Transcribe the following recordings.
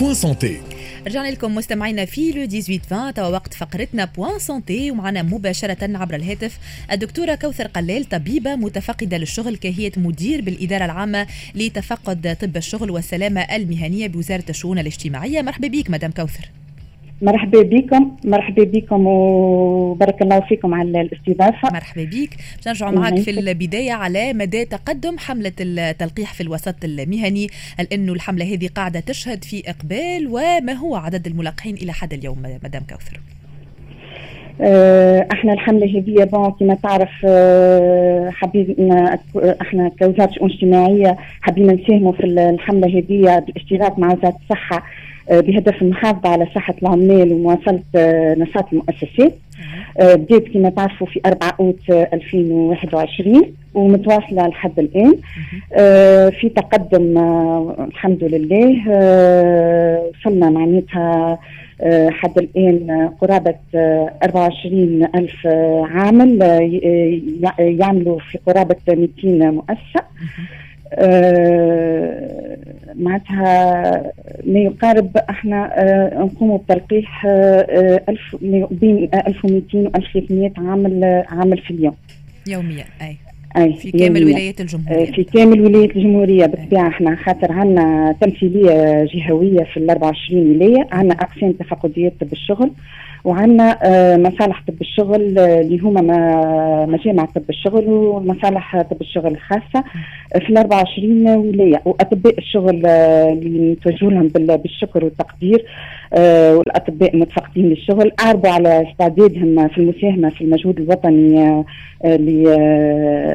Point Santé رجعنا لكم مستمعينا في le 18 20 توا وقت فقرتنا Point Santé ومعنا مباشرة عبر الهاتف الدكتورة كوثر قلال طبيبة متفقدة للشغل كاهية مدير بالإدارة العامة لتفقد طب الشغل والسلامة المهنية بوزارة الشؤون الاجتماعية. مرحبا بك مدام كوثر. مرحبا بكم مرحبا بكم وبارك الله فيكم على الاستضافة. مرحبا بك. باش نرجعوا معك في البداية على مدى تقدم حملة التلقيح في الوسط المهني هل انه الحملة هذه قاعدة تشهد في إقبال وما هو عدد الملقحين إلى حد اليوم مدام كوثر؟ آه، إحنا الحملة هذه بون كما تعرف آه، حابين إحنا كوزارة اجتماعيه حابين نساهموا في الحملة هذه بالاشتراك مع وزارة الصحة. بهدف المحافظة على صحة العمال ومواصلة آه، نشاط المؤسسات. آه، بدات كما تعرفوا في 4 أوت 2021 ومتواصلة لحد الآن. في تقدم الحمد لله وصلنا معناتها حد الآن قرابة 24 ألف عامل يعملوا في قرابة 200 مؤسسة. آه، معناتها ما يقارب إحنا آه، نقوموا بتلقيح آه، ألف بين 1200 و 1300 عامل عامل في اليوم. يوميا أي. أي في كامل ولايات الجمهورية في كامل ولايات الجمهورية بالطبيعة. إحنا خاطر عندنا تمثيلية جهوية في ال 24 ولاية. عندنا أقسام تفقديات بالشغل وعندنا آه، مصالح طب الشغل آه، اللي هما مجامع طب الشغل ومصالح طب الشغل الخاصة في ال 24 ولاية. وأطباء الشغل آه، اللي نتوجه لهم بالشكر والتقدير والأطباء المتفقدين للشغل. أعربوا على استعدادهم في المساهمة في المجهود الوطني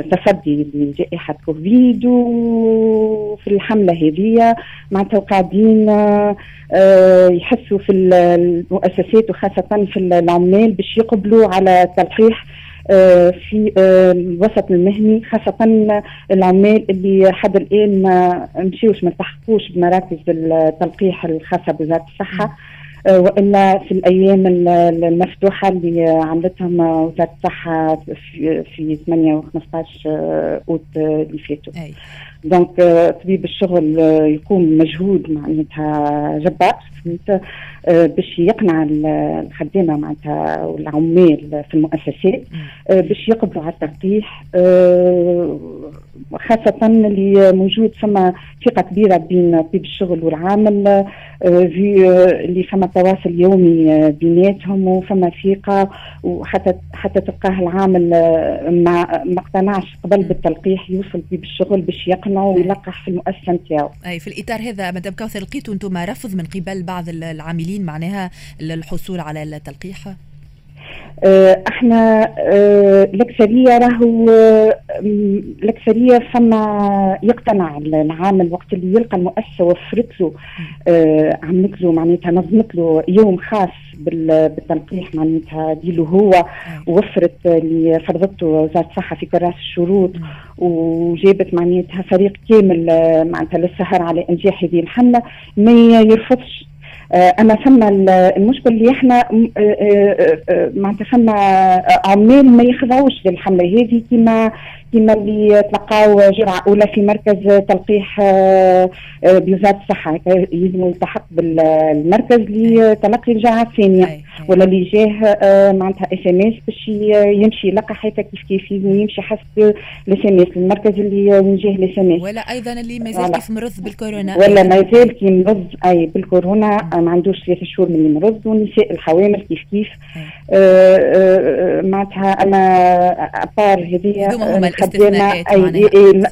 لتصدي لجائحة كوفيد وفي الحملة هذه معناتها قاعدين يحسوا في المؤسسات وخاصة في العمال باش يقبلوا على التلقيح آه، في آه، الوسط المهني خاصة العمال اللي حد الآن ما مشيوش ما التحقوش بمراكز التلقيح الخاصة بوزارة الصحة. آه، وإلا في الأيام المفتوحة اللي عملتهم وزارة الصحة في 8 و 15 أوت اللي فاتوا. دونك طبيب الشغل يقوم مجهود معناتها جبار. آه، باش يقنع الخدامة معناتها والعمال في المؤسسات آه، باش يقبلوا على التلقيح آه، خاصة اللي موجود فما ثقة كبيرة بين طبيب الشغل والعامل في اللي فما تواصل يومي بيناتهم وفما ثقة وحتى حتى تلقاه العامل ما اقتنعش قبل بالتلقيح يوصل طبيب الشغل باش يقنع ويلقح في المؤسسة نتاعو. أي في الإطار هذا مدام كوثر لقيتوا أنتم رفض من قبل بعض العاملين معناها الحصول على التلقيح؟ آه، إحنا آه، الاكثريه راهو آه، الاكثريه فما يقتنع العامل وقت اللي يلقى المؤسسة وفرت له عملت له معناتها نظمت له يوم خاص بالتلقيح معناتها ديله هو وفرت اللي فرضته وزارة الصحة في كراس الشروط وجابت معناتها فريق كامل معناتها للسهر على إنجاح هذه الحملة ما يرفضش آه، أما ثم المشكل اللي إحنا آه، آه، معناتها ثم عمال ما يخضعوش للحمله هذه كما كما اللي تلقاو جرعة أولى في مركز تلقيح آه، آه، بوزارة الصحة. يلزم يلتحق بالمركز لتلقي الجرعة الثانية. ولا اللي جاه آه، معناتها SMS باش يمشي يلقى حتى كيف كيف يمشي حسب ال SMS المركز اللي وين جاه ال SMS ولا أيضا اللي مازال كيف مرض بالكورونا. ولا مازال كي مرض أي بالكورونا. ما عندوش ثلاث شهور من مرض والنساء الحوامل كيف كيف. معناتها أنا à part هذه الاستثناءات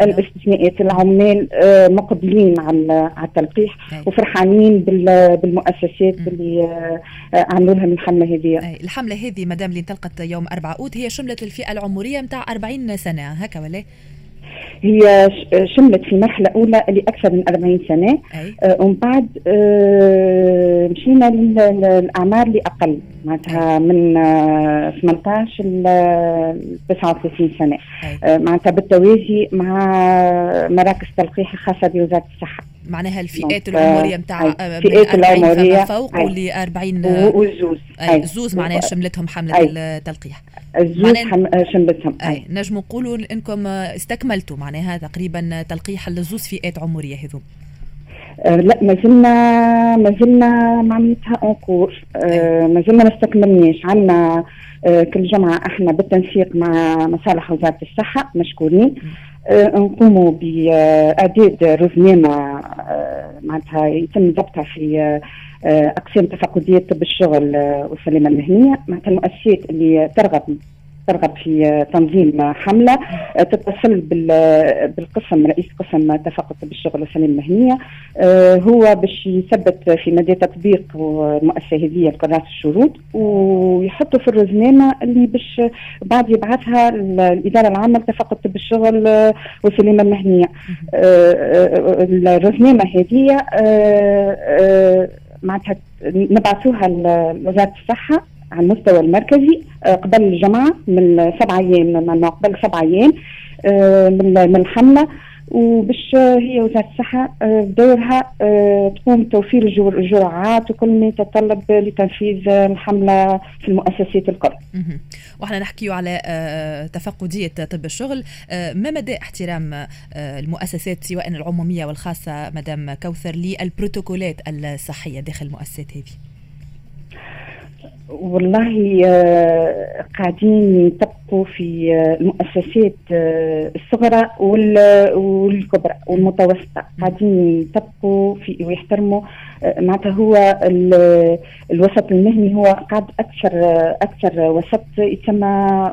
الاستثناءات. العمال آه، مقبلين على التلقيح وفرحانين بالمؤسسات اللي آه، عملوا لهم الحملة هذه. الحملة هذه مدام اللي انطلقت يوم 4 أوت هي شملت الفئة العمرية نتاع 40 سنة. هكا ولا؟ هي شملت في مرحلة أولى اللي أكثر من 40 سنة. آه ومن بعد آه مشينا للأعمار اللي أقل معناتها من آه 18 ل 39 سنة. آه معناتها بالتوازي مع مراكز تلقيح خاصة بوزارة الصحة. معناها الفئات العمرية نتاع الفئات العمرية فوق واللي 40 والزوز الزوز معناها شملتهم حملة التلقيح. الزوز شملتهم أي. نجم نقولوا إنكم استكملتوا معناها تقريبا تلقيح الزوز فئات عمرية هذو. آه لا ما زلنا ما زلنا معناتها اونكور آه ما زلنا ما استكملناش. عندنا آه كل جمعة إحنا بالتنسيق مع مصالح وزارة الصحة مشكورين. آه نقوموا باعداد رزنامه آه معناتها يتم ضبطها في آه أقسام تفقديه طب الشغل آه والسلامه المهنية معناتها المؤسسات اللي ترغب ترغب في تنظيم حملة تتصل بالقسم رئيس قسم تفقد بالشغل والسلامة المهنية هو باش يثبت في مدى تطبيق المؤسسة هذه كراسة الشروط ويحطوا في الرزنامة اللي باش بعد يبعثها الإدارة العامة لتفقد بالشغل والسلامة المهنية. الرزنامة هذه معناتها نبعثوها لوزارة الصحة على المستوى المركزي قبل الجمعة من سبع أيام من قبل سبع أيام من الحملة وباش هي وزارة الصحة بدورها تقوم بتوفير الجرعات وكل ما يتطلب لتنفيذ الحملة في المؤسسات الكل. وإحنا نحكيو على تفقدية طب الشغل ما مدى احترام المؤسسات سواء العمومية والخاصة مدام كوثر للبروتوكولات الصحية داخل المؤسسات هذه؟ والله قاعدين يطبقوا في المؤسسات الصغرى والكبرى والمتوسطة. قاعدين يطبقوا في ويحترموا معناتها هو الوسط المهني هو قاعد أكثر أكثر وسط يسمى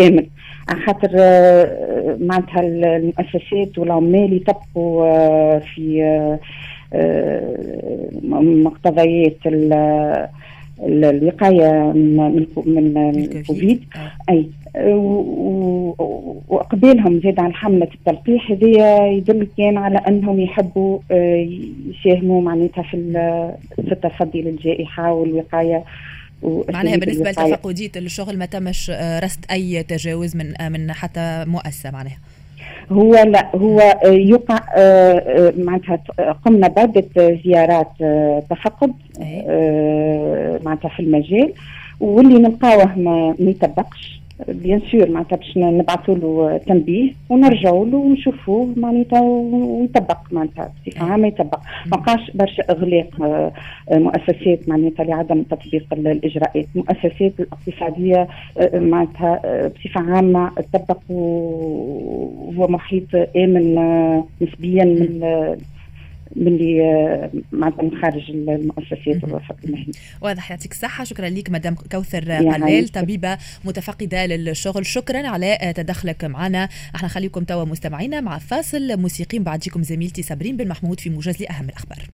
آمن. على خاطر معناتها المؤسسات والعمال يطبقوا في مقتضيات الوقايه من من الكوفيد أي. وقبالهم زاد على حملة التلقيح هذه يدل كان على أنهم يحبوا يساهموا معناتها في في التصدي للجائحه والوقاية معناها بالنسبة لتفقدية الشغل ما تمش رصد أي تجاوز من من حتى مؤسسة معناها. هو لا هو يقع معناتها قمنا بعدة زيارات تفقد معناتها في المجال واللي نلقاوه ما يطبقش. بيان سور معناتها باش نبعثوا له تنبيه ونرجعوا له ونشوفوه معناتها ويطبق معناتها بصفه عامه يطبق ما بقاش برشا اغلاق مؤسسات معناتها لعدم تطبيق الاجراءات المؤسسات الاقتصاديه معناتها بصفه عامه تطبق وهو محيط امن نسبيا من من اللي معناتها من خارج المؤسسات والوسط المهني. واضح يعطيك الصحة. شكرا لك مدام كوثر قلال طبيبة متفقدة للشغل. شكرا على تدخلك معنا. أحنا خليكم توا مستمعينا مع فاصل موسيقي. بعديكم زميلتي صابرين بن محمود في موجز لأهم الأخبار.